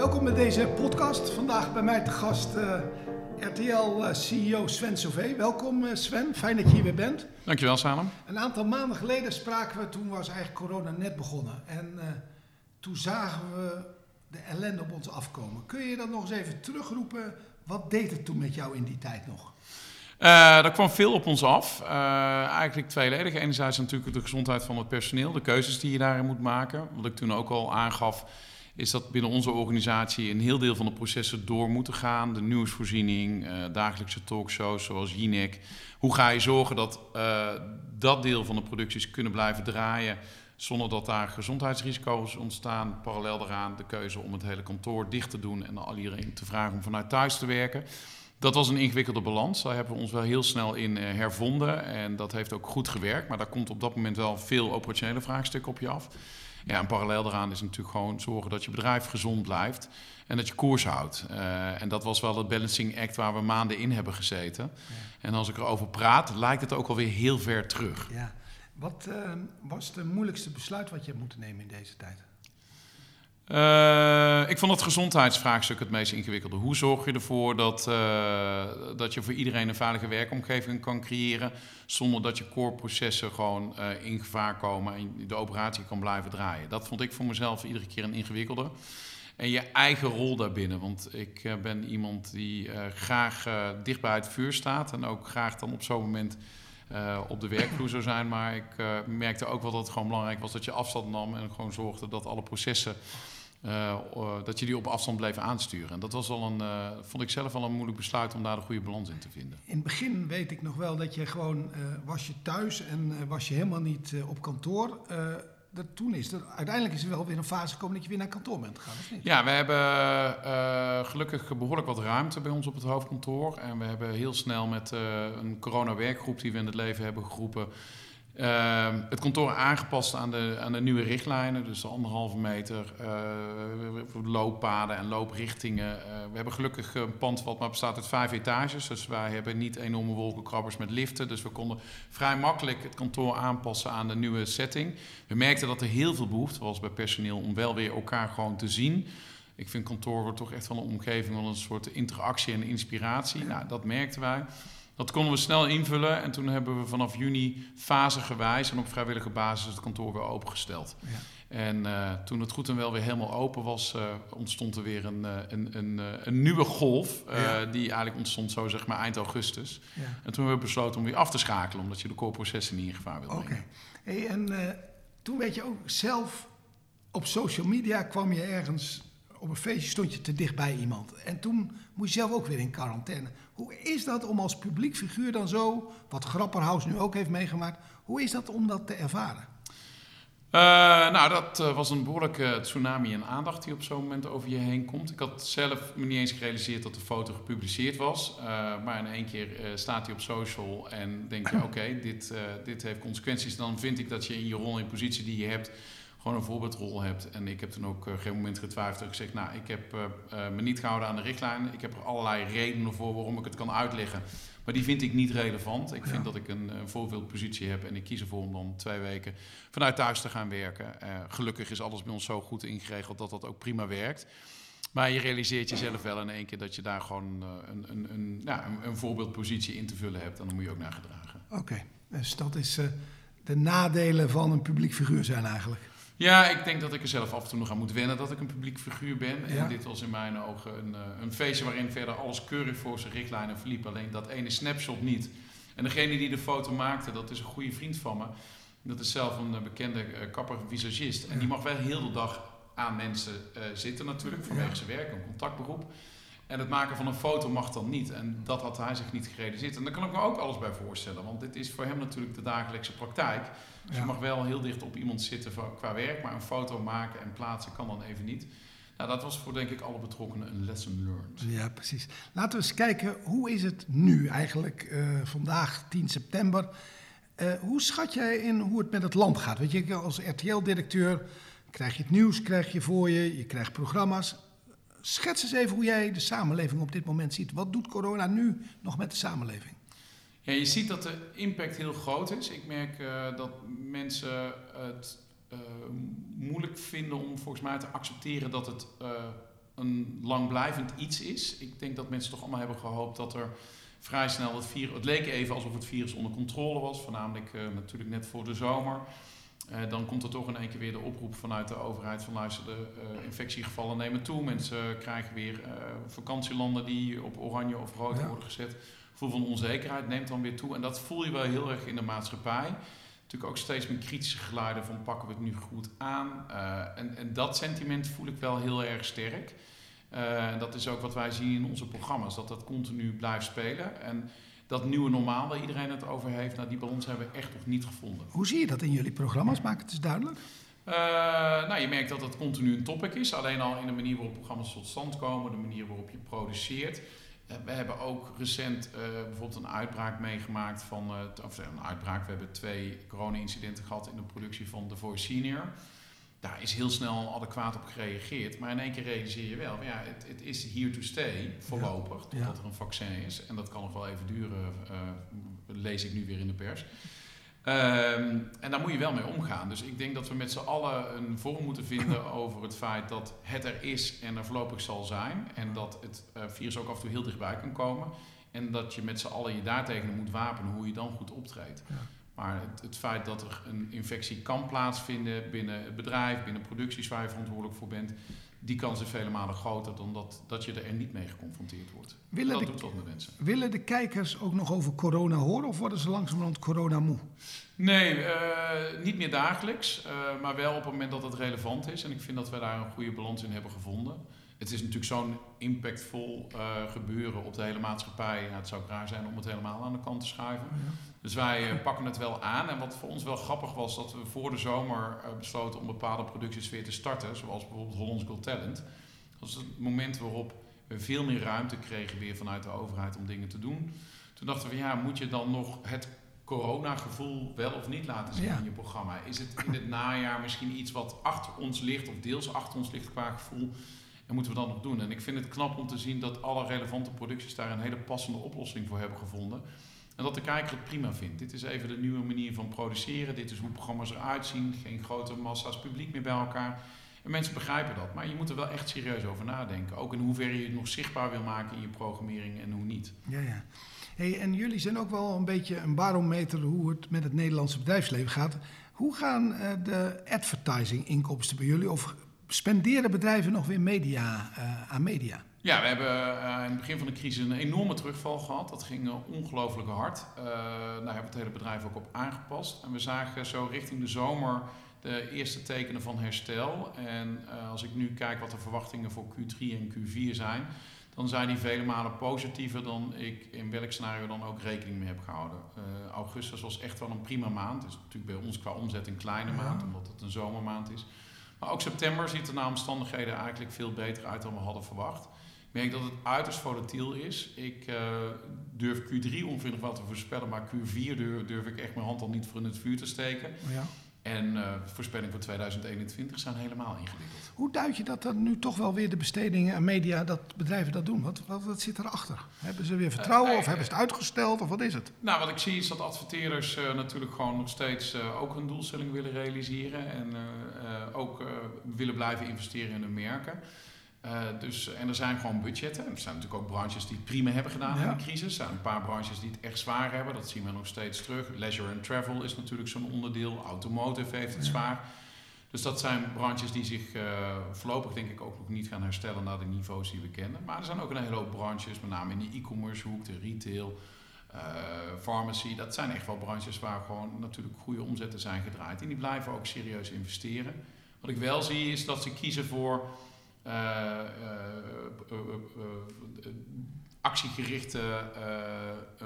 Welkom bij deze podcast. Vandaag bij mij te gast uh, RTL-CEO Sven Sauvé. Welkom uh, Sven, fijn dat je hier weer bent. Dankjewel Salem. Een aantal maanden geleden spraken we, toen was eigenlijk corona net begonnen. En uh, toen zagen we de ellende op ons afkomen. Kun je dat nog eens even terugroepen? Wat deed het toen met jou in die tijd nog? Uh, er kwam veel op ons af. Uh, eigenlijk tweeledig. Enerzijds natuurlijk de gezondheid van het personeel, de keuzes die je daarin moet maken. Wat ik toen ook al aangaf, is dat binnen onze organisatie een heel deel van de processen door moeten gaan. De nieuwsvoorziening, uh, dagelijkse talkshows zoals Jinek. Hoe ga je zorgen dat dat deel van de producties kunnen blijven draaien zonder dat daar gezondheidsrisico's ontstaan? Parallel daaraan de keuze om het hele kantoor dicht te doen en al iedereen te vragen om vanuit thuis te werken. Dat was een ingewikkelde balans. Daar hebben we ons wel heel snel in hervonden. En dat heeft ook goed gewerkt. Maar daar komt op dat moment wel veel operationele vraagstukken op je af. Ja, en parallel daaraan is natuurlijk gewoon zorgen dat je bedrijf gezond blijft. En dat je koers houdt. Uh, en dat was wel het balancing act waar we maanden in hebben gezeten. Ja. En als ik erover praat, lijkt het ook alweer heel ver terug. Ja. Wat uh, was het moeilijkste besluit wat je hebt moeten nemen in deze tijd? Uh, ik vond het gezondheidsvraagstuk het meest ingewikkelde. Hoe zorg je ervoor dat, uh, dat je voor iedereen een veilige werkomgeving kan creëren... zonder dat je core-processen gewoon uh, in gevaar komen en de operatie kan blijven draaien? Dat vond ik voor mezelf iedere keer een ingewikkelde. En je eigen rol daarbinnen. Want ik ben iemand die graag dicht bij het vuur staat... en ook graag dan op zo'n moment... op de werkvloer zou zijn. Maar ik merkte ook wel dat het gewoon belangrijk was dat je afstand nam en gewoon zorgde dat alle processen uh, dat je die op afstand bleef aansturen. En dat was al een, uh, vond ik zelf al een moeilijk besluit om daar de goede balans in te vinden. In het begin weet ik nog wel dat je gewoon uh, was je thuis en was je helemaal niet op kantoor. dat toen is er, uiteindelijk is er wel weer een fase gekomen dat je weer naar kantoor bent gegaan, of niet? Ja, we hebben gelukkig behoorlijk wat ruimte bij ons op het hoofdkantoor. En we hebben heel snel met een corona-werkgroep die we in het leven hebben geroepen uh, het kantoor aangepast aan de, aan de nieuwe richtlijnen, dus de anderhalve meter, uh, looppaden en looprichtingen. Uh, we hebben gelukkig een pand wat maar bestaat uit vijf etages, dus wij hebben niet enorme wolkenkrabbers met liften. Dus we konden vrij makkelijk het kantoor aanpassen aan de nieuwe setting. We merkten dat er heel veel behoefte was bij personeel om wel weer elkaar gewoon te zien. Ik vind kantoor toch echt wel een omgeving van een soort interactie en inspiratie. Nou, dat merkten wij. Dat konden we snel invullen en toen hebben we vanaf juni fasegewijs en op vrijwillige basis het kantoor weer opengesteld. Ja. En uh, toen het goed en wel weer helemaal open was, uh, ontstond er weer een, uh, een, een, een, nieuwe golf. Ja. Die eigenlijk ontstond zo zeg maar eind augustus. Ja. En toen hebben we besloten om weer af te schakelen, omdat je de core-processen niet in gevaar wil brengen. Oké. Hey, en toen weet je ook zelf, op social media kwam je ergens op een feestje stond je te dicht bij iemand. En toen moest je zelf ook weer in quarantaine. Hoe is dat om als publiek figuur dan zo, wat Grapperhaus nu ook heeft meegemaakt, hoe is dat om dat te ervaren? Uh, nou, dat uh, was een behoorlijke tsunami en aandacht die op zo'n moment over je heen komt. Ik had zelf me niet eens gerealiseerd dat de foto gepubliceerd was. Uh, maar in één keer staat hij op social en denk je, oké, okay, dit, dit heeft consequenties. Dan vind ik dat je in je rol en positie die je hebt gewoon een voorbeeldrol hebt. En ik heb toen ook geen moment getwijfeld. Ik gezegd, nou, ik heb uh, uh, me niet gehouden aan de richtlijnen. Ik heb er allerlei redenen voor waarom ik het kan uitleggen. Maar die vind ik niet relevant. Ik vind dat ik een, een voorbeeldpositie heb en ik kies ervoor om dan twee weken vanuit thuis te gaan werken. gelukkig is alles bij ons zo goed ingeregeld dat dat ook prima werkt. Maar je realiseert jezelf wel in één keer dat je daar gewoon een, een, een, ja, een, een voorbeeldpositie in te vullen hebt. En dan moet je ook naar gedragen. Oké, dus dat is de nadelen van een publiek figuur zijn eigenlijk. Ja, ik denk dat ik er zelf af en toe nog aan moet wennen dat ik een publiek figuur ben. En dit was in mijn ogen een, eh, een feestje waarin verder alles keurig voor zijn richtlijnen verliep. Alleen dat ene snapshot niet. En degene die de foto maakte, dat is een goede vriend van me. Dat is zelf een eh, bekende uh, kapper visagist. En die mag wel heel de dag aan mensen uh, zitten natuurlijk, vanwege ja. zijn werk, een contactberoep. En het maken van een foto mag dan niet. En dat had hij zich niet gerealiseerd. En daar kan ik me ook alles bij voorstellen. Want dit is voor hem natuurlijk de dagelijkse praktijk. Dus ja. je mag wel heel dicht op iemand zitten qua werk. Maar een foto maken en plaatsen kan dan even niet. Nou, dat was voor denk ik alle betrokkenen een lesson learned. Ja, precies. Laten we eens kijken, hoe is het nu eigenlijk, uh, vandaag 10 september? Uh, hoe schat jij in hoe het met het land gaat? Weet je, als RTL-directeur krijg je het nieuws krijg je voor je, je krijgt programma's schets eens even hoe jij de samenleving op dit moment ziet. Wat doet corona nu nog met de samenleving? Ja, je ziet dat de impact heel groot is. Ik merk uh, dat mensen het uh, moeilijk vinden om volgens mij te accepteren dat het uh, een langblijvend iets is. Ik denk dat mensen toch allemaal hebben gehoopt dat er vrij snel het virus... Het leek even alsof het virus onder controle was, voornamelijk natuurlijk net voor de zomer. Uh, dan komt er toch in één keer weer de oproep vanuit de overheid van luister, de uh, infectiegevallen nemen toe. Mensen krijgen weer vakantielanden die op oranje of rood ja. worden gezet. Gevoel van onzekerheid neemt dan weer toe. En dat voel je wel heel erg in de maatschappij natuurlijk ook steeds meer kritische geluiden van pakken we het nu goed aan. En, en, dat sentiment voel ik wel heel erg sterk. Dat is ook wat wij zien in onze programma's, dat dat continu blijft spelen. En dat nieuwe normaal waar iedereen het over heeft, nou, die balans hebben we echt nog niet gevonden. Hoe zie je dat in jullie programma's? Maak het eens duidelijk. Uh, nou, je merkt dat het continu een topic is. Alleen al in de manier waarop programma's tot stand komen, de manier waarop je produceert. Eh, we hebben ook recent uh, bijvoorbeeld een uitbraak meegemaakt van, of een uitbraak, we hebben twee corona-incidenten gehad in de productie van The Voice Senior. Daar is heel snel adequaat op gereageerd, maar in één keer realiseer je wel, ja, het, het is here to stay voorlopig, ja. totdat er een vaccin is. En dat kan nog wel even duren, lees ik nu weer in de pers. Um, en daar moet je wel mee omgaan. Dus ik denk dat we met z'n allen een vorm moeten vinden over het feit dat het er is en er voorlopig zal zijn. En dat het uh, virus ook af en toe heel dichtbij kan komen. En dat je met z'n allen je daartegen moet wapenen hoe je dan goed optreedt. Ja. Maar het, het, feit dat er een infectie kan plaatsvinden binnen het bedrijf, binnen producties waar je verantwoordelijk voor bent, die kans is vele malen groter dan dat, dat je er niet mee geconfronteerd wordt. Willen dat de, doet wat met mensen. Willen de kijkers ook nog over corona horen of worden ze langzamerhand corona moe? Nee, uh, niet meer dagelijks, uh, maar wel op het moment dat het relevant is. En ik vind dat we daar een goede balans in hebben gevonden. Het is natuurlijk zo'n impactvol uh, gebeuren op de hele maatschappij. Ja, het zou raar zijn om het helemaal aan de kant te schuiven. Ja. Dus wij pakken het wel aan. En wat voor ons wel grappig was, dat we voor de zomer besloten om bepaalde producties weer te starten. Zoals bijvoorbeeld Hollands Got Talent. Dat was het moment waarop we veel meer ruimte kregen weer vanuit de overheid om dingen te doen. Toen dachten we, ja, moet je dan nog het coronagevoel wel of niet laten zien ja. in je programma? Is het in het najaar misschien iets wat achter ons ligt of deels achter ons ligt qua gevoel? En moeten we dat nog doen? En ik vind het knap om te zien dat alle relevante producties daar een hele passende oplossing voor hebben gevonden. En dat de kijker het prima vindt. Dit is even de nieuwe manier van produceren. Dit is hoe programma's eruit zien. Geen grote massa's publiek meer bij elkaar. En mensen begrijpen dat. Maar je moet er wel echt serieus over nadenken. Ook in hoeverre je het nog zichtbaar wil maken in je programmering en hoe niet. Ja, ja. Hey, en jullie zijn ook wel een beetje een barometer hoe het met het Nederlandse bedrijfsleven gaat. Hoe gaan uh, de advertising-inkomsten bij jullie? Of spenderen bedrijven nog weer media uh, aan media? Ja, we hebben uh, in het begin van de crisis een enorme terugval gehad. Dat ging ongelooflijk hard. daar hebben we het hele bedrijf ook op aangepast. En we zagen zo richting de zomer de eerste tekenen van herstel. En als ik nu kijk wat de verwachtingen voor Q3 en Q4 zijn dan zijn die vele malen positiever dan ik in welk scenario dan ook rekening mee heb gehouden. Augustus was echt wel een prima maand. Het is natuurlijk bij ons qua omzet een kleine maand, omdat het een zomermaand is. Maar ook september ziet er naar omstandigheden eigenlijk veel beter uit dan we hadden verwacht. Ik merk dat het uiterst volatiel is. Ik uh, durf Q3 ongeveer nog wel te voorspellen, maar Q4 durf, durf, ik echt mijn hand al niet voor in het vuur te steken. Ja. En uh, voorspellingen voor 2021 zijn helemaal ingewikkeld. Hoe duid je dat dan nu toch wel weer de bestedingen en media, dat bedrijven dat doen? Wat, wat, wat zit erachter? Hebben ze weer vertrouwen uh, of hebben ze het uitgesteld of wat is het? Nou, wat ik zie is dat adverteerders uh, natuurlijk gewoon nog steeds ook hun doelstelling willen realiseren. En ook willen blijven investeren in hun merken. Uh, dus, en er zijn gewoon budgetten. Er zijn natuurlijk ook branches die het prima hebben gedaan ja. in de crisis. Er zijn een paar branches die het echt zwaar hebben. Dat zien we nog steeds terug. Leisure and travel is natuurlijk zo'n onderdeel. Automotive heeft het ja. zwaar. Dus dat zijn branches die zich uh, voorlopig denk ik ook nog niet gaan herstellen naar de niveaus die we kennen. Maar er zijn ook een hele hoop branches, met name in de e-commerce hoek, de retail, uh, pharmacy. Dat zijn echt wel branches waar gewoon natuurlijk goede omzetten zijn gedraaid. En die blijven ook serieus investeren. Wat ik wel zie is dat ze kiezen voor actiegerichte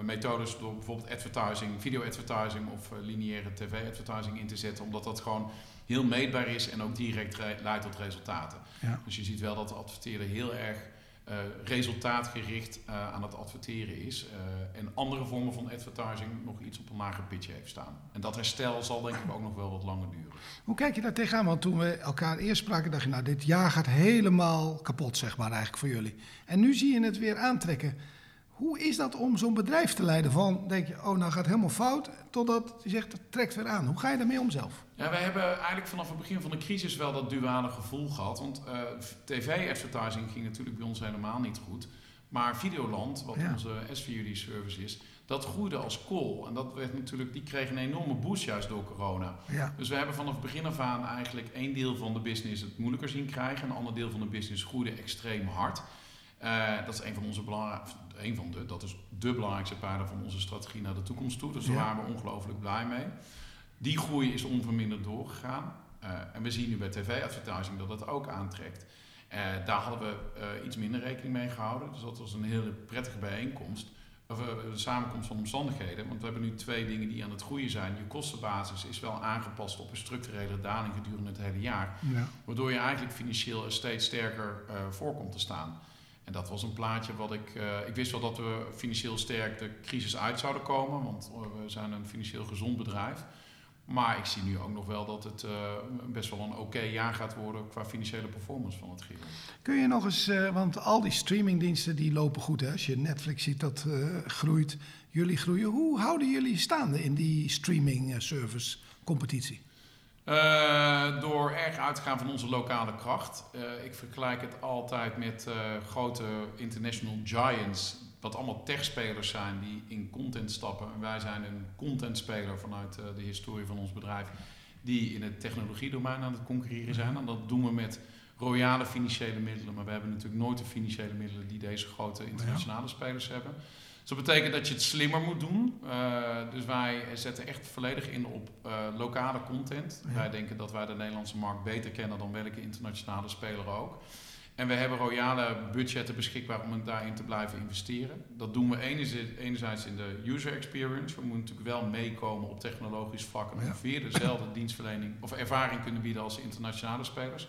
methodes door bijvoorbeeld advertising, video-advertising of lineaire tv-advertising in te zetten, omdat dat gewoon heel meetbaar is en ook direct leidt tot resultaten. Ja. Dus je ziet wel dat de adverteerder heel erg uh, resultaatgericht uh, aan het adverteren is. Uh, en andere vormen van advertising nog iets op een lager pitje heeft staan. En dat herstel zal denk ik ook nog wel wat langer duren. Hoe kijk je daar tegenaan? Want toen we elkaar eerst spraken, dacht je, nou, dit jaar gaat helemaal kapot, zeg maar, eigenlijk voor jullie. En nu zie je het weer aantrekken. Hoe is dat om zo'n bedrijf te leiden? Van denk je, oh, nou gaat helemaal fout, totdat je zegt, het trekt weer aan. Hoe ga je daarmee om zelf? Ja, wij hebben eigenlijk vanaf het begin van de crisis wel dat duale gevoel gehad. Want uh, tv-advertising ging natuurlijk bij ons helemaal niet goed. Maar Videoland, wat onze SVUD-service is, dat groeide als kool. En dat werd natuurlijk, die kreeg een enorme boost juist door corona. Ja. Dus we hebben vanaf het begin af aan eigenlijk één deel van de business het moeilijker zien krijgen. Een ander deel van de business groeide extreem hard. Uh, dat is een van onze belangrijkste, een van de, dat is de belangrijkste paarden van onze strategie naar de toekomst toe. Dus daar waren we ongelooflijk blij mee. Die groei is onverminderd doorgegaan. Uh, en we zien nu bij tv-advertising dat dat ook aantrekt. Uh, daar hadden we iets minder rekening mee gehouden. Dus dat was een hele prettige bijeenkomst. Of een samenkomst van omstandigheden. Want we hebben nu twee dingen die aan het groeien zijn. Je kostenbasis is wel aangepast op een structurele daling gedurende het hele jaar. Ja. Waardoor je eigenlijk financieel steeds sterker voor komt te staan. En dat was een plaatje wat ik. Uh, ik wist wel dat we financieel sterk de crisis uit zouden komen, want eh, we zijn een financieel gezond bedrijf. Maar ik zie nu ook nog wel dat het uh, best wel een oké jaar gaat worden qua financiële performance van het Giro. Kun je nog eens, want al die streamingdiensten die lopen goed. Hè? Als je Netflix ziet dat groeit, jullie groeien. Hoe houden jullie staande in die streaming service competitie? Erg uit te gaan van onze lokale kracht. Uh, ik vergelijk het altijd met uh, grote international giants, wat allemaal techspelers zijn die in content stappen. En wij zijn een contentspeler vanuit de historie van ons bedrijf, die in het technologiedomein aan het concurreren zijn. En dat doen we met royale financiële middelen, maar we hebben natuurlijk nooit de financiële middelen die deze grote internationale spelers hebben. Dus dat betekent dat je het slimmer moet doen. Uh, dus wij zetten echt volledig in op uh, lokale content. Wij denken dat wij de Nederlandse markt beter kennen dan welke internationale speler ook. En we hebben royale budgetten beschikbaar om daarin te blijven investeren. Dat doen we enerzijds in de user experience. We moeten natuurlijk wel meekomen op technologisch vlak en ongeveer dezelfde dienstverlening of ervaring kunnen bieden als internationale spelers.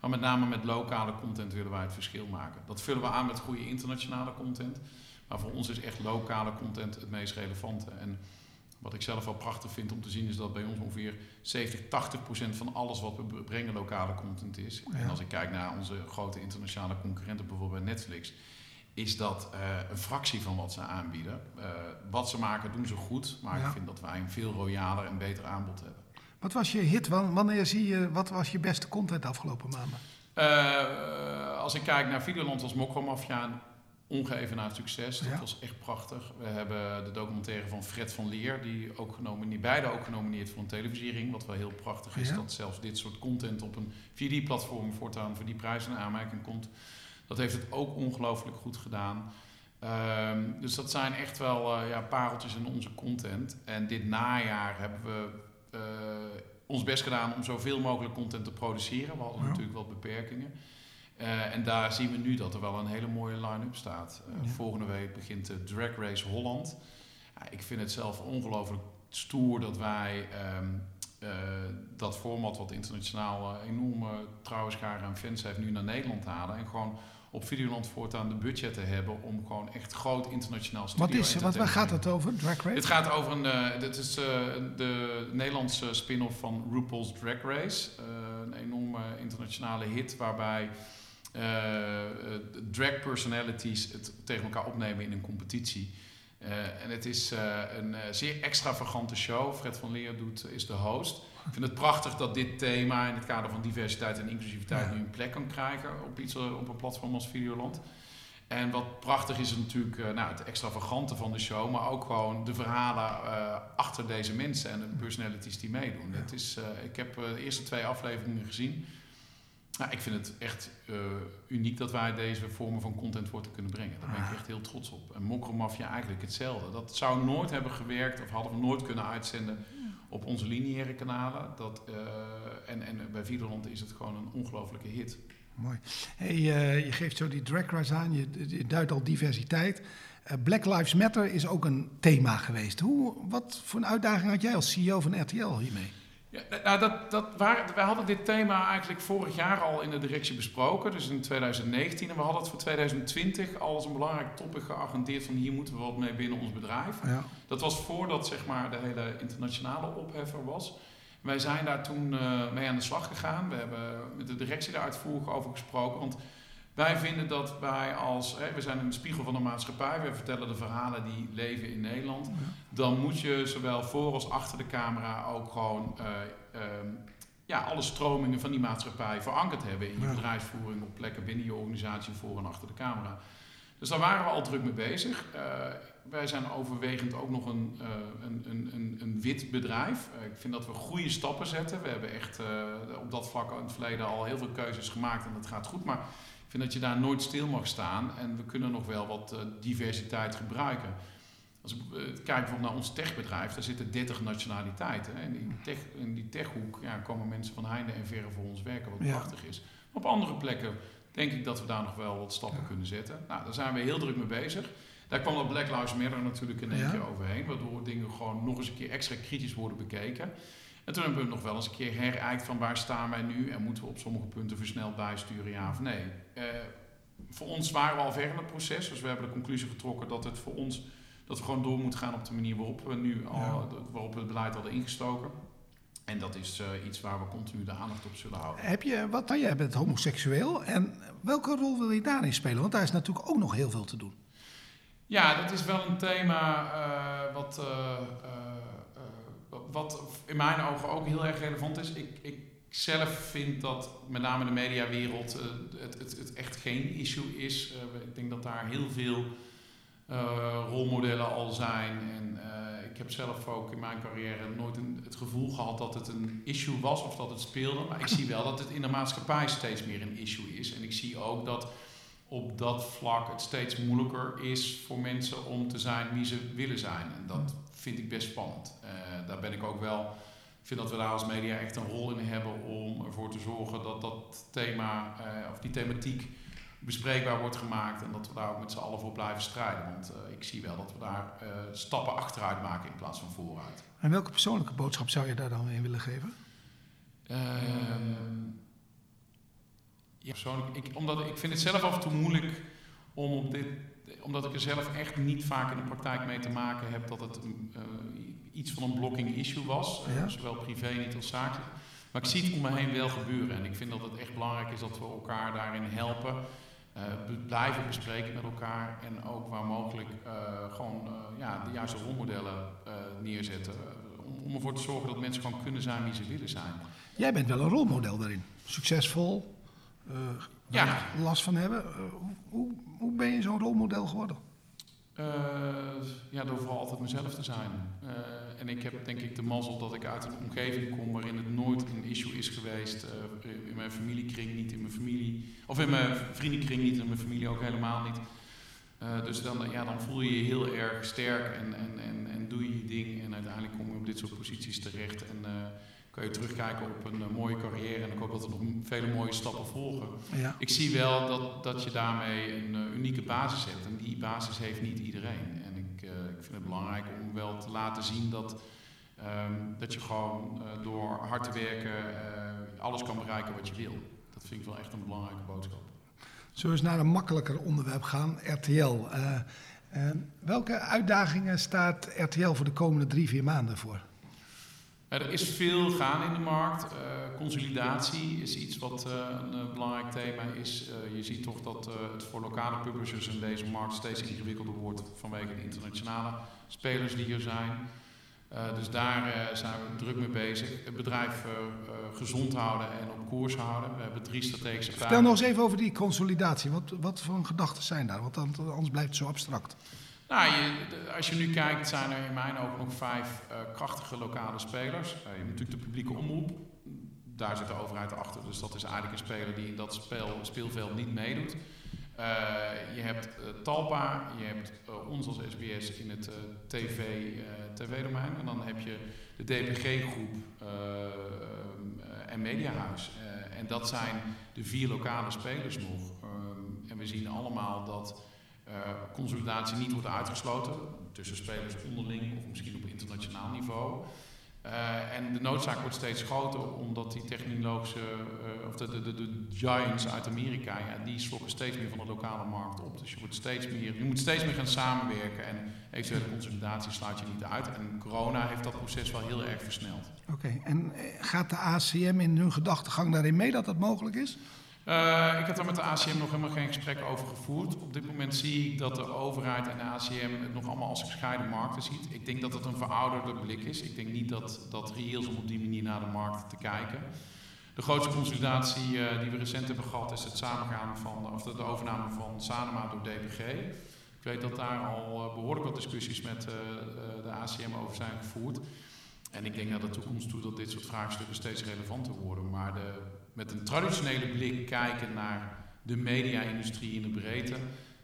Maar met name met lokale content willen wij het verschil maken. Dat vullen we aan met goede internationale content. Maar voor ons is echt lokale content het meest relevante. En wat ik zelf wel prachtig vind om te zien is dat bij ons ongeveer 70, 80 procent van alles wat we brengen lokale content is. En als ik kijk naar onze grote internationale concurrenten, bijvoorbeeld Netflix, is dat uh, een fractie van wat ze aanbieden. Uh, wat ze maken doen ze goed, maar ik vind dat wij een veel royaler en beter aanbod hebben. Wat was je hit? Wanneer zie je, wat was je beste content de afgelopen maanden? Uh, als ik kijk naar Videoland als Mokromafia, ongeëvenaard succes. Dat was echt prachtig. We hebben de documentaire van Fred van Leer, die ook genomineerd, beide ook genomineerd voor een televisiering. Wat wel heel prachtig is, dat zelfs dit soort content op een 4D-platform voortaan voor die prijs in aanmerking komt. Dat heeft het ook ongelooflijk goed gedaan. Um, dus dat zijn echt wel uh, ja, pareltjes in onze content. En dit najaar hebben we uh, ons best gedaan om zoveel mogelijk content te produceren. We hadden natuurlijk wel beperkingen. Uh, en daar zien we nu dat er wel een hele mooie line-up staat. Uh, ja. Volgende week begint de Drag Race Holland. Uh, ik vind het zelf ongelooflijk stoer dat wij um, dat format, wat internationaal enorme trouwenscharen en fans heeft, nu naar Nederland halen. En gewoon op Videoland voortaan de budgetten hebben om gewoon echt groot internationaal studio Wat is, wat, waar gaat het over, Drag Race? Het gaat over een, uh, dit is uh, de Nederlandse spin-off van RuPaul's Drag Race. Uh, een enorme internationale hit waarbij drag personalities het tegen elkaar opnemen in een competitie. Uh, en het is uh, een zeer extravagante show. Fred van Leer doet, is de host. Ik vind het prachtig dat dit thema in het kader van diversiteit en inclusiviteit nu een plek kan krijgen op, iets, op een platform als Videoland. En wat prachtig is natuurlijk nou, het extravagante van de show, maar ook gewoon de verhalen achter deze mensen en de personalities die meedoen. Het is, ik heb de eerste twee afleveringen gezien. Nou, ik vind het echt uh, uniek dat wij deze vormen van content voor te kunnen brengen. Daar ben ik ah. echt heel trots op. En Mokromafia eigenlijk hetzelfde. Dat zou nooit hebben gewerkt of hadden we nooit kunnen uitzenden op onze lineaire kanalen. Dat, uh, en, en bij Videoland is het gewoon een ongelofelijke hit. Mooi. Hey, uh, je geeft zo die drag race aan, je, je duidt al diversiteit. Black Lives Matter is ook een thema geweest. Hoe, wat voor een uitdaging had jij als CEO van RTL hiermee? Ja, nou, dat, dat waren, wij hadden dit thema eigenlijk vorig jaar al in de directie besproken, dus in 2019. En we hadden het voor 2020 al als een belangrijk topic geagendeerd van hier moeten we wat mee binnen ons bedrijf. Ja. Dat was voordat zeg maar, de hele internationale opheffer was. Wij zijn daar toen uh, mee aan de slag gegaan. We hebben met de directie daar uitvoerig over gesproken. Want Wij vinden dat wij als, hè, we zijn een spiegel van de maatschappij, we vertellen de verhalen die leven in Nederland. Dan moet je zowel voor als achter de camera ook gewoon uh, ja, alle stromingen van die maatschappij verankerd hebben in je bedrijfsvoering, op plekken binnen je organisatie, voor en achter de camera. Dus daar waren we al druk mee bezig. Uh, wij zijn overwegend ook nog een, uh, een, een, een, wit bedrijf. Uh, ik vind dat we goede stappen zetten. We hebben echt op dat vlak in het verleden al heel veel keuzes gemaakt en dat gaat goed. Maar vind dat je daar nooit stil mag staan en we kunnen nog wel wat diversiteit gebruiken. Als ik kijk bijvoorbeeld naar ons techbedrijf, daar zitten 30 nationaliteiten. En in, tech, in die techhoek ja, komen mensen van heinde en verre voor ons werken, wat prachtig is. Op andere plekken denk ik dat we daar nog wel wat stappen kunnen zetten. Nou, daar zijn we heel druk mee bezig. Daar kwam dat Black Lives Matter natuurlijk in één keer overheen, waardoor dingen gewoon nog eens een keer extra kritisch worden bekeken. En toen hebben we nog wel eens een keer herijkt van waar staan wij nu en moeten we op sommige punten versneld bijsturen, ja of nee. Uh, voor ons waren we al ver in het proces, dus we hebben de conclusie getrokken dat het voor ons dat we gewoon door moeten gaan op de manier waarop we nu al, waarop we het beleid hadden ingestoken. En dat is uh, iets waar we continu de aandacht op zullen houden. Heb je, wat dan? Jij bent homoseksueel. En welke rol wil je daarin spelen? Want daar is natuurlijk ook nog heel veel te doen. Ja, dat is wel een thema uh, wat, uh, wat in mijn ogen ook heel erg relevant is. Ik, ik zelf vind dat met name de mediawereld het, het, het, echt geen issue is. ik denk dat daar heel veel rolmodellen al zijn. En ik heb zelf ook in mijn carrière nooit het gevoel gehad dat het een issue was of dat het speelde. Maar ik zie wel dat het in de maatschappij steeds meer een issue is. En ik zie ook dat op dat vlak het steeds moeilijker is voor mensen om te zijn wie ze willen zijn. En dat vind ik best spannend. Uh, daar ben ik ook wel. Ik vind dat we daar als media echt een rol in hebben om ervoor te zorgen dat dat thema, uh, of die thematiek bespreekbaar wordt gemaakt en dat we daar ook met z'n allen voor blijven strijden. Want uh, ik zie wel dat we daar stappen achteruit maken in plaats van vooruit. En welke persoonlijke boodschap zou je daar dan in willen geven? Uh, ja, persoonlijk, ik, omdat ik vind het zelf af en toe moeilijk om op dit, omdat ik er zelf echt niet vaak in de praktijk mee te maken heb dat het uh, iets van een blocking issue was, ja? zowel privé niet als zakelijk. Maar ik zie het om me heen wel gebeuren en ik vind dat het echt belangrijk is dat we elkaar daarin helpen. Uh, blijven bespreken met elkaar en ook waar mogelijk uh, gewoon uh, ja, de juiste rolmodellen neerzetten. Om, om, ervoor te zorgen dat mensen gewoon kunnen zijn wie ze willen zijn. Jij bent wel een rolmodel daarin. Succesvol, ja. last van hebben. hoe, hoe ben je zo'n rolmodel geworden? ja, door vooral altijd mezelf te zijn. en ik heb denk ik de mazzel dat ik uit een omgeving kom waarin het nooit een issue is geweest. In mijn familiekring niet, in mijn familie. Of in mijn vriendenkring niet, in mijn familie ook helemaal niet. Uh, dus dan, ja, dan voel je je heel erg sterk en, en, en, en doe je je ding. En uiteindelijk kom je op dit soort posities terecht. En uh, kan je terugkijken op een mooie carrière. En ik hoop dat er nog vele mooie stappen volgen. Ja. Ik zie wel dat, dat je daarmee een unieke basis hebt. En die basis heeft niet iedereen. En ik, ik vind het belangrijk om wel te laten zien dat Um, dat je gewoon uh, door hard te werken alles kan bereiken wat je wil. Dat vind ik wel echt een belangrijke boodschap. Zullen we eens naar een makkelijker onderwerp gaan, RTL. Welke uitdagingen staat RTL voor de komende drie, vier maanden voor? Er is veel gaan in de markt. consolidatie is iets wat een belangrijk thema is. je ziet toch dat het voor lokale publishers in deze markt steeds ingewikkelder wordt vanwege de internationale spelers die er zijn. Uh, dus daar uh, zijn we druk mee bezig. Het bedrijf uh, gezond houden en op koers houden. We hebben drie strategische vragen. Vertel nog eens even over die consolidatie. Wat, wat voor gedachten zijn daar? Want anders blijft het zo abstract. Nou, als je nu kijkt, zijn er in mijn ogen nog vijf krachtige lokale spelers. je hebt natuurlijk de publieke omroep. Daar zit de overheid achter. Dus dat is eigenlijk een speler die in dat speel, speelveld niet meedoet. Uh, je hebt Talpa, je hebt ons als SBS in het TV, TV-domein. En dan heb je de DPG-groep en Mediahuis. en dat zijn de vier lokale spelers nog. Um, en we zien allemaal dat consolidatie niet wordt uitgesloten tussen spelers onderling of misschien op internationaal niveau. Uh, en de noodzaak wordt steeds groter omdat die technologische, uh, of de, de, de, giants uit Amerika, ja, die slokken steeds meer van de lokale markt op. Dus je, wordt steeds meer, je moet steeds meer gaan samenwerken en eventuele consolidatie sluit je niet uit. En corona heeft dat proces wel heel erg versneld. Oké, en eh, gaat de ACM in hun gedachtegang daarin mee dat dat mogelijk is? Uh, ik heb daar met de ACM nog helemaal geen gesprek over gevoerd. Op dit moment zie ik dat de overheid en de ACM het nog allemaal als gescheiden markten ziet. Ik denk dat het een verouderde blik is. Ik denk niet dat, dat reëel is om op die manier naar de markt te kijken. De grootste consolidatie uh, die we recent hebben gehad is het samengaan van, of de, overname van Sanema door DPG. Ik weet dat daar al uh, behoorlijk wat discussies met de ACM over zijn gevoerd. En ik denk naar de toekomst toe dat dit soort vraagstukken steeds relevanter worden. Maar de met een traditionele blik kijken naar de media-industrie in de breedte,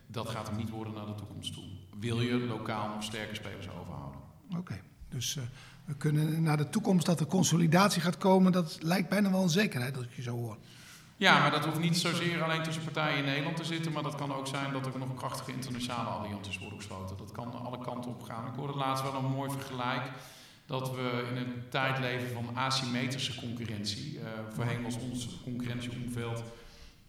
dat gaat hem niet worden naar de toekomst toe. Wil je lokaal nog sterke spelers overhouden? Oké, dus uh, we kunnen naar de toekomst dat er consolidatie gaat komen, dat lijkt bijna wel een zekerheid als ik je zo hoor. Ja, maar dat hoeft niet zozeer alleen tussen partijen in Nederland te zitten, maar dat kan ook zijn dat er nog krachtige internationale allianties worden gesloten. Dat kan alle kanten op gaan. Ik hoorde laatst wel een mooi vergelijk dat we in een tijd leven van asymmetrische concurrentie. Uh, voorheen was ons concurrentieomveld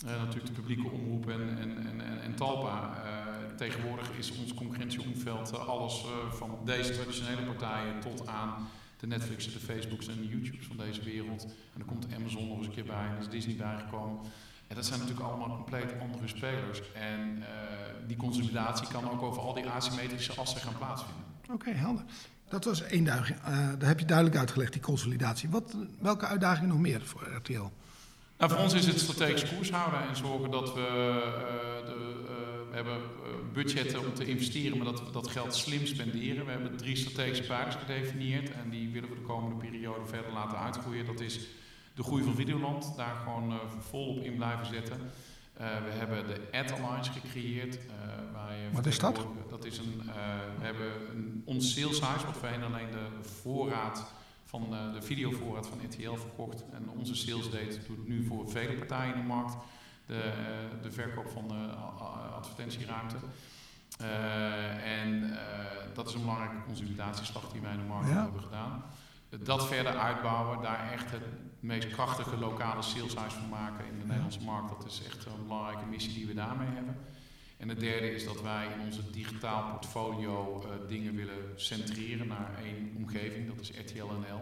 uh, natuurlijk de publieke omroep en, en, en, en Talpa. Uh, tegenwoordig is ons concurrentieomveld alles van deze traditionele partijen tot aan de Netflixen, de Facebooks en de YouTubes van deze wereld. En dan komt Amazon nog eens een keer bij en is Disney bijgekomen. En dat zijn natuurlijk allemaal compleet andere spelers. En die consolidatie kan ook over al die asymmetrische assen gaan plaatsvinden. Oké, helder. Dat was één daging. Uh, daar heb je duidelijk uitgelegd, die consolidatie. Wat, welke uitdagingen nog meer voor RTL? Nou, voor ons is het strategisch koers houden en zorgen dat we, uh, de, uh, we hebben budgetten om te investeren, maar dat we dat geld slim spenderen. We hebben drie strategische pijlers gedefinieerd en die willen we de komende periode verder laten uitgroeien. Dat is de groei van Videoland, daar gewoon volop in blijven zetten. We hebben de Ad Alliance gecreëerd. waar je Wat is dat? Dat is een, we hebben een, ons sales huis, wat voorheen alleen de voorraad van de videovoorraad van RTL verkocht. En onze sales date doet nu voor vele partijen in de markt de, de verkoop van de advertentieruimte. Uh, en dat is een belangrijke consolidatieslag die wij in de markt ja. hebben gedaan. Dat verder uitbouwen, daar echt het meest krachtige lokale saleshuis van maken in de Nederlandse markt, dat is echt een belangrijke missie die we daarmee hebben. En het derde is dat wij in onze digitaal portfolio uh, dingen willen centreren naar één omgeving, dat is RTL NL.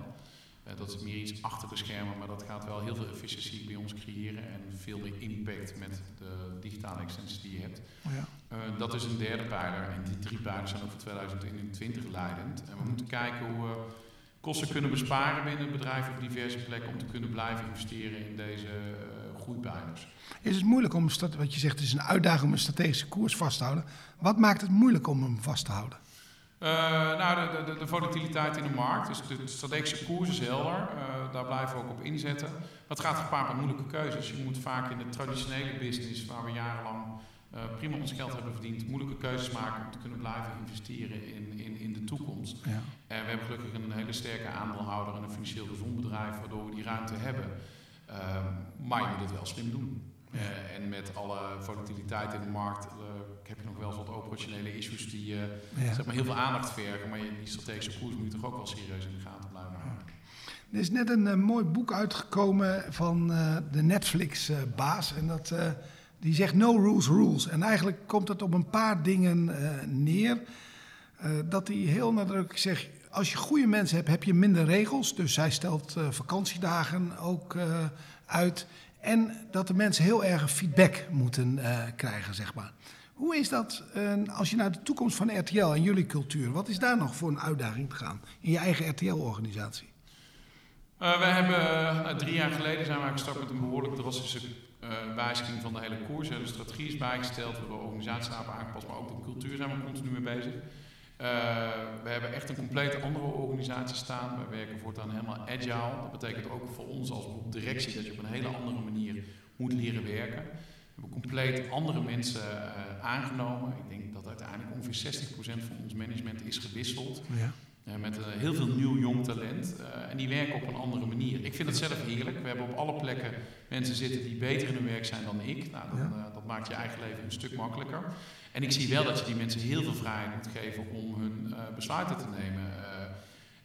Uh, dat is meer iets achter de schermen, maar dat gaat wel heel veel efficiëntie bij ons creëren en veel meer impact met de digitale extensies die je hebt. Oh ja. uh, dat is een derde pijler en die drie pijlers zijn ook voor 2021 leidend. En we moeten kijken hoe we kosten kunnen besparen binnen het bedrijf op diverse plekken om te kunnen blijven investeren in deze groeipijlers. Is het moeilijk om, wat je zegt, het is een uitdaging om een strategische koers vast te houden. Wat maakt het moeilijk om hem vast te houden? Uh, nou, de, de, de, volatiliteit in de markt, dus de strategische koers is helder, uh, daar blijven we ook op inzetten. Het gaat gepaard met moeilijke keuzes. Je moet vaak in de traditionele business, waar we jarenlang uh, prima ons geld hebben verdiend, moeilijke keuzes maken om te kunnen blijven investeren in, in, in de toekomst. Ja. En we hebben gelukkig een hele sterke aandeelhouder en een financieel gezond bedrijf, waardoor we die ruimte hebben. Ehm, maar je moet het wel slim doen. Uh, en met alle volatiliteit in de markt heb je nog wel eens wat operationele issues die ja. zeg maar heel veel aandacht vergen. Maar je, die strategische koers moet je toch ook wel serieus in de gaten blijven houden. Er is net een mooi boek uitgekomen van de Netflix-baas. en dat, die zegt no rules rules. En eigenlijk komt het op een paar dingen neer. dat hij heel nadrukkelijk zegt, als je goede mensen hebt, heb je minder regels. Dus hij stelt vakantiedagen ook uit. En dat de mensen heel erg feedback moeten krijgen, zeg maar. Hoe is dat als je naar de toekomst van RTL en jullie cultuur, wat is daar nog voor een uitdaging te gaan in je eigen RTL-organisatie? Uh, we hebben drie jaar geleden zijn we gestart met een behoorlijk drastische wijziging van de hele koers. De strategie is bijgesteld, we hebben de organisatierapen aangepast, maar ook de cultuur zijn we continu mee bezig. Uh, we hebben echt een compleet andere organisatie staan. We werken voortaan helemaal agile. Dat betekent ook voor ons als directie dat je op een hele andere manier moet leren werken. We hebben compleet andere mensen uh, aangenomen. Ik denk dat uiteindelijk ongeveer 60% van ons management is gewisseld. Ja. Met heel veel nieuw jong talent. en die werken op een andere manier. Ik vind het zelf heerlijk. We hebben op alle plekken mensen zitten die beter in hun werk zijn dan ik. Nou, dan, ja. dat maakt je eigen leven een stuk makkelijker. En ik zie wel dat je die mensen heel veel vrijheid moet geven om hun besluiten te nemen.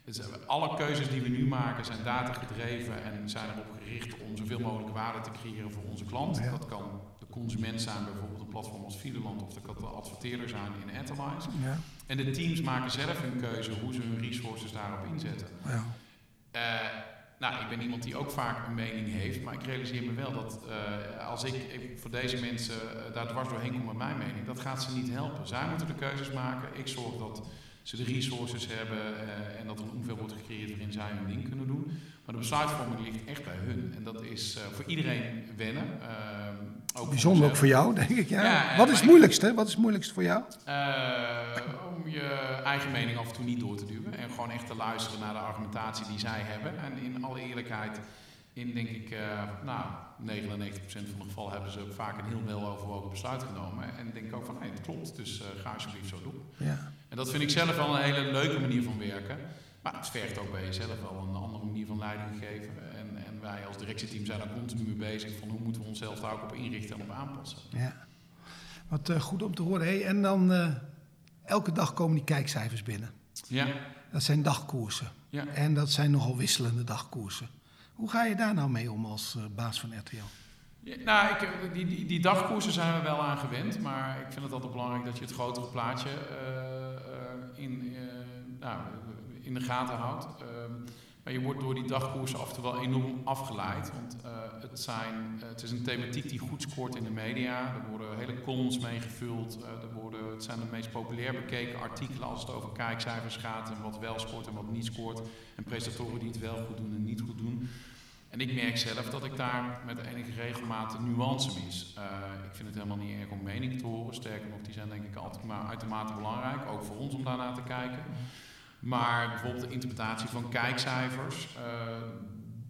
Dus alle keuzes die we nu maken zijn data gedreven en zijn erop gericht om zoveel mogelijk waarde te creëren voor onze klant. Dat kan consument zijn, bijvoorbeeld een platform als Videoland, of de adverteerder zijn in Atomize. Ja. En de teams maken zelf een keuze hoe ze hun resources daarop inzetten. Ja. Uh, nou, ik ben iemand die ook vaak een mening heeft. Maar ik realiseer me wel dat als ik, voor deze mensen daar dwars doorheen kom met mijn mening, dat gaat ze niet helpen. Zij moeten de keuzes maken. Ik zorg dat ze de resources hebben en dat er een omveld wordt gecreëerd waarin zij hun ding kunnen doen. Maar de besluitvorming ligt echt bij hun. En dat is voor iedereen wennen. Ook Bijzonder ook voor jou, denk ik. Ja. Wat is het moeilijkste? Wat is het moeilijkste voor jou? om je eigen mening af en toe niet door te duwen. En gewoon echt te luisteren naar de argumentatie die zij hebben. En in alle eerlijkheid, in denk ik, uh, nou, 99% van de gevallen hebben ze vaak een heel wel overwogen besluit genomen. En denk ik ook van, hé, het klopt, dus uh, ga alsjeblieft zo doen. Ja. En dat vind ik zelf wel een hele leuke manier van werken. Maar het vergt ook bij jezelf wel een andere manier van leiding geven. En, en wij als directieteam zijn daar continu mee bezig van hoe moeten we onszelf daar ook op inrichten en op aanpassen. Ja, wat uh, goed om te horen. Hey, en dan elke dag komen die kijkcijfers binnen. Ja. Dat zijn dagkoersen. Ja. En dat zijn nogal wisselende dagkoersen. Hoe ga je daar nou mee om als uh, baas van RTL? Nou, ik, die, die, die, dagkoersen zijn we wel aan gewend, maar ik vind het altijd belangrijk dat je het grotere plaatje uh, in, nou, in de gaten houdt. Maar je wordt door die dagkoersen af en toe wel enorm afgeleid. Want uh, het, zijn, uh, het is een thematiek die goed scoort in de media. Er worden hele columns mee gevuld. Uh, er worden, het zijn de meest populair bekeken artikelen als het over kijkcijfers gaat. En wat wel scoort en wat niet scoort. En presentatoren die het wel goed doen en niet goed doen. En ik merk zelf dat ik daar met enige regelmaat nuance mis. ik vind het helemaal niet erg om mening te horen. Sterker nog, die zijn denk ik altijd maar uitermate belangrijk. Ook voor ons om daarnaar te kijken. Maar bijvoorbeeld de interpretatie van kijkcijfers. Uh,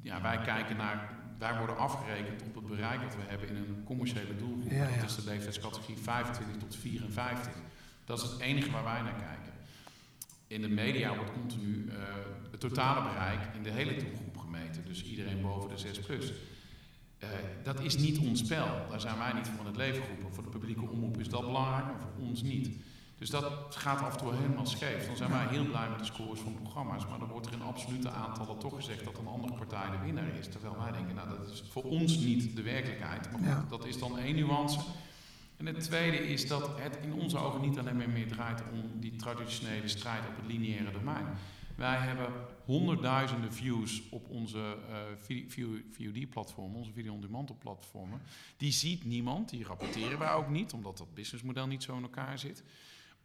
ja, wij kijken naar, wij worden afgerekend op het bereik dat we hebben in een commerciële doelgroep. Ja, ja. Dat is de leeftijdscategorie 25 tot 54. Dat is het enige waar wij naar kijken. In de media wordt continu uh, het totale bereik in de hele doelgroep gemeten. Dus iedereen boven de 6 plus. Uh, dat is niet ons spel. Daar zijn wij niet voor het leven geroepen. Voor de publieke omroep is dat belangrijk, maar voor ons niet. Dus dat gaat af en toe helemaal scheef. Dan zijn wij heel blij met de scores van programma's, maar dan wordt er in absolute aantallen toch gezegd dat een andere partij de winnaar is. Terwijl wij denken, nou dat is voor ons niet de werkelijkheid. Maar goed, dat is dan één nuance. En het tweede is dat het in onze ogen niet alleen maar meer draait om die traditionele strijd op het lineaire domein. Wij hebben honderdduizenden views op onze uh, VOD-platformen, onze video-on-demand platformen. Die ziet niemand, die rapporteren wij ook niet, omdat dat businessmodel niet zo in elkaar zit.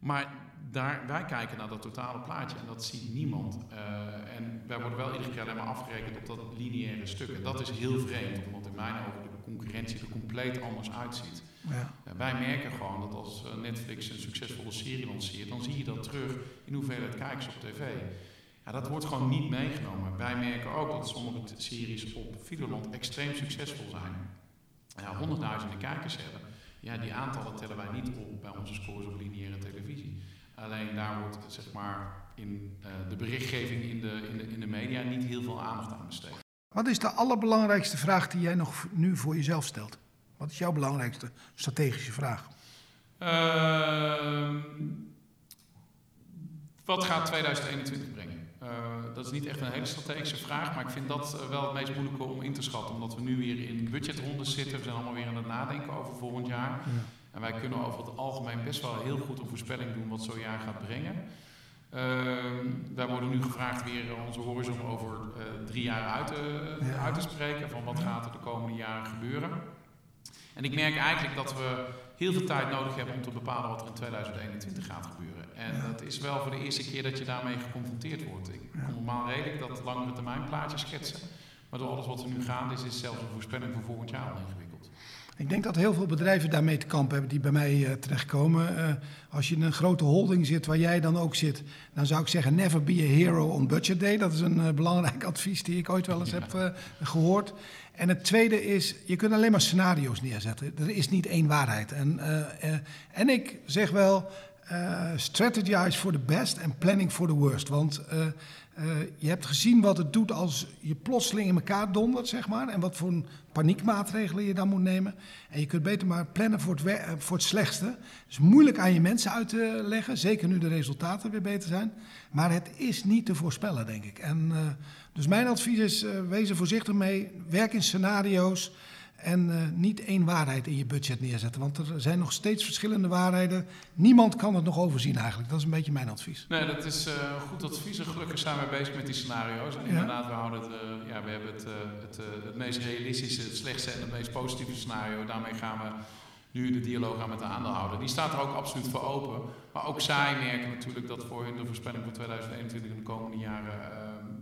Maar daar, wij kijken naar dat totale plaatje en dat ziet niemand. Uh, en wij worden wel iedere keer alleen maar afgerekend op dat lineaire stuk. En dat is heel vreemd, omdat in mijn ogen de concurrentie er compleet anders uitziet. Ja. Uh, wij merken gewoon dat als eh, Netflix een succesvolle serie lanceert, dan zie je dat terug in hoeveelheid kijkers op tv. Ja, dat wordt gewoon niet meegenomen. Wij merken ook dat sommige series op Videoland extreem succesvol zijn. Ja, honderdduizenden kijkers hebben. Ja, die aantallen tellen wij niet op bij onze scores op lineaire televisie. Alleen daar wordt zeg maar in uh, de berichtgeving in de, in, de, in de media niet heel veel aandacht aan besteed. Wat is de allerbelangrijkste vraag die jij nog nu voor jezelf stelt? Wat is jouw belangrijkste strategische vraag? Uh, wat gaat 2021 brengen? Uh, dat is niet echt een hele strategische vraag, maar ik vind dat uh, wel het meest moeilijke om in te schatten. Omdat we nu weer in budgetrondes zitten. We zijn allemaal weer aan het nadenken over volgend jaar. Ja. En wij kunnen over het algemeen best wel heel goed een voorspelling doen wat zo'n jaar gaat brengen. Uh, wij worden nu gevraagd weer onze horizon over uh, drie jaar uit te, ja. uit te spreken. Van wat gaat er de komende jaren gebeuren. En ik merk eigenlijk dat we heel veel tijd nodig hebben om te bepalen wat er in 2021 gaat gebeuren. En ja. dat is wel voor de eerste keer dat je daarmee geconfronteerd wordt. Ik kon normaal redelijk dat langere termijn plaatje schetsen. Maar door alles wat er nu gaande is, is zelfs een voorspelling voor volgend jaar al ingewikkeld. Ik denk dat heel veel bedrijven daarmee te kampen hebben die bij mij uh, terechtkomen. Uh, als je in een grote holding zit waar jij dan ook zit, dan zou ik zeggen: never be a hero on budget day. Dat is een uh, belangrijk advies die ik ooit wel eens ja. heb gehoord. En het tweede is: je kunt alleen maar scenario's neerzetten. Er is niet één waarheid. En, en ik zeg wel: strategize for the best en planning for the worst. Want uh, je hebt gezien wat het doet als je plotseling in elkaar dondert, zeg maar. En wat voor paniekmaatregelen je dan moet nemen. En je kunt beter maar plannen voor het, eh, voor het slechtste. Het is moeilijk aan je mensen uit te leggen, zeker nu de resultaten weer beter zijn. Maar het is niet te voorspellen, denk ik. En, dus mijn advies is, wees er voorzichtig mee. Werk in scenario's. En eh, niet één waarheid in je budget neerzetten. Want er zijn nog steeds verschillende waarheden. Niemand kan het nog overzien eigenlijk. Dat is een beetje mijn advies. Nee, dat is uh, goed advies. En gelukkig zijn we bezig met die scenario's. En inderdaad, we, houden het, uh, ja, we hebben het, het, het meest realistische, het slechtste en het meest positieve scenario. Daarmee gaan we nu de dialoog aan met de aandeelhouder. Die staat er ook absoluut voor open. Maar ook zij merken natuurlijk dat voor hun de voorspelling voor 2021 en de komende jaren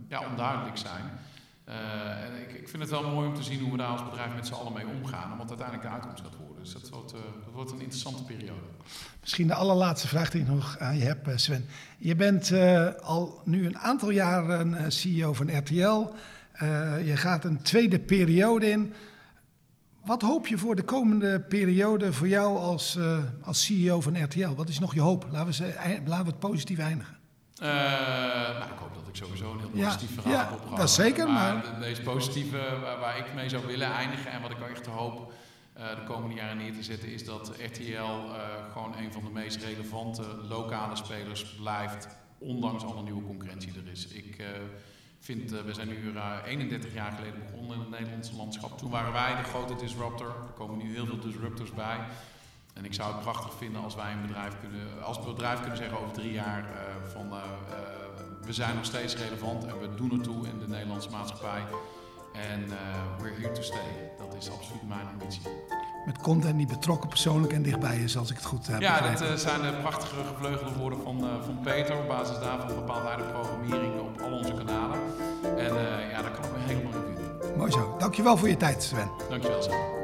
ja, onduidelijk zijn. Uh, en ik, ik, vind het wel mooi om te zien hoe we daar als bedrijf met z'n allen mee omgaan. Wat uiteindelijk de uitkomst gaat worden. Dus dat wordt, dat wordt een interessante periode. Misschien de allerlaatste vraag die ik nog aan je heb, eh, Sven. Je bent al nu een aantal jaren CEO van RTL. je gaat een tweede periode in. Wat hoop je voor de komende periode voor jou als, als CEO van RTL? Wat is nog je hoop? Laten we, ze, laten we het positief eindigen. Uh, nou, ik hoop dat ik sowieso een heel positief verhaal ja, heb Ja, dat zeker. Maar, maar... de meest positieve waar, waar, ik mee zou willen eindigen en wat ik echt hoop uh, de komende jaren neer te zetten, is dat RTL uh, gewoon een van de meest relevante lokale spelers blijft, ondanks alle nieuwe concurrentie er is. Ik vind, we zijn nu 31 jaar geleden begonnen in het Nederlandse landschap. Toen waren wij de grote disruptor. Er komen nu heel veel disruptors bij. En ik zou het prachtig vinden als wij een bedrijf kunnen, als bedrijf kunnen zeggen over drie jaar uh, van uh, uh, we zijn nog steeds relevant en we doen ertoe in de Nederlandse maatschappij. En we're here to stay. Dat is absoluut mijn ambitie. Met content die betrokken, persoonlijk en dichtbij is, als ik het goed heb Ja, dat zijn de prachtige gevleugelde woorden van, van Peter. Op basis daarvan bepaalt hij de programmering op al onze kanalen. En ja, daar kan ik me helemaal in vinden. Mooi zo. Dankjewel voor je tijd, Sven. Dankjewel, Sven.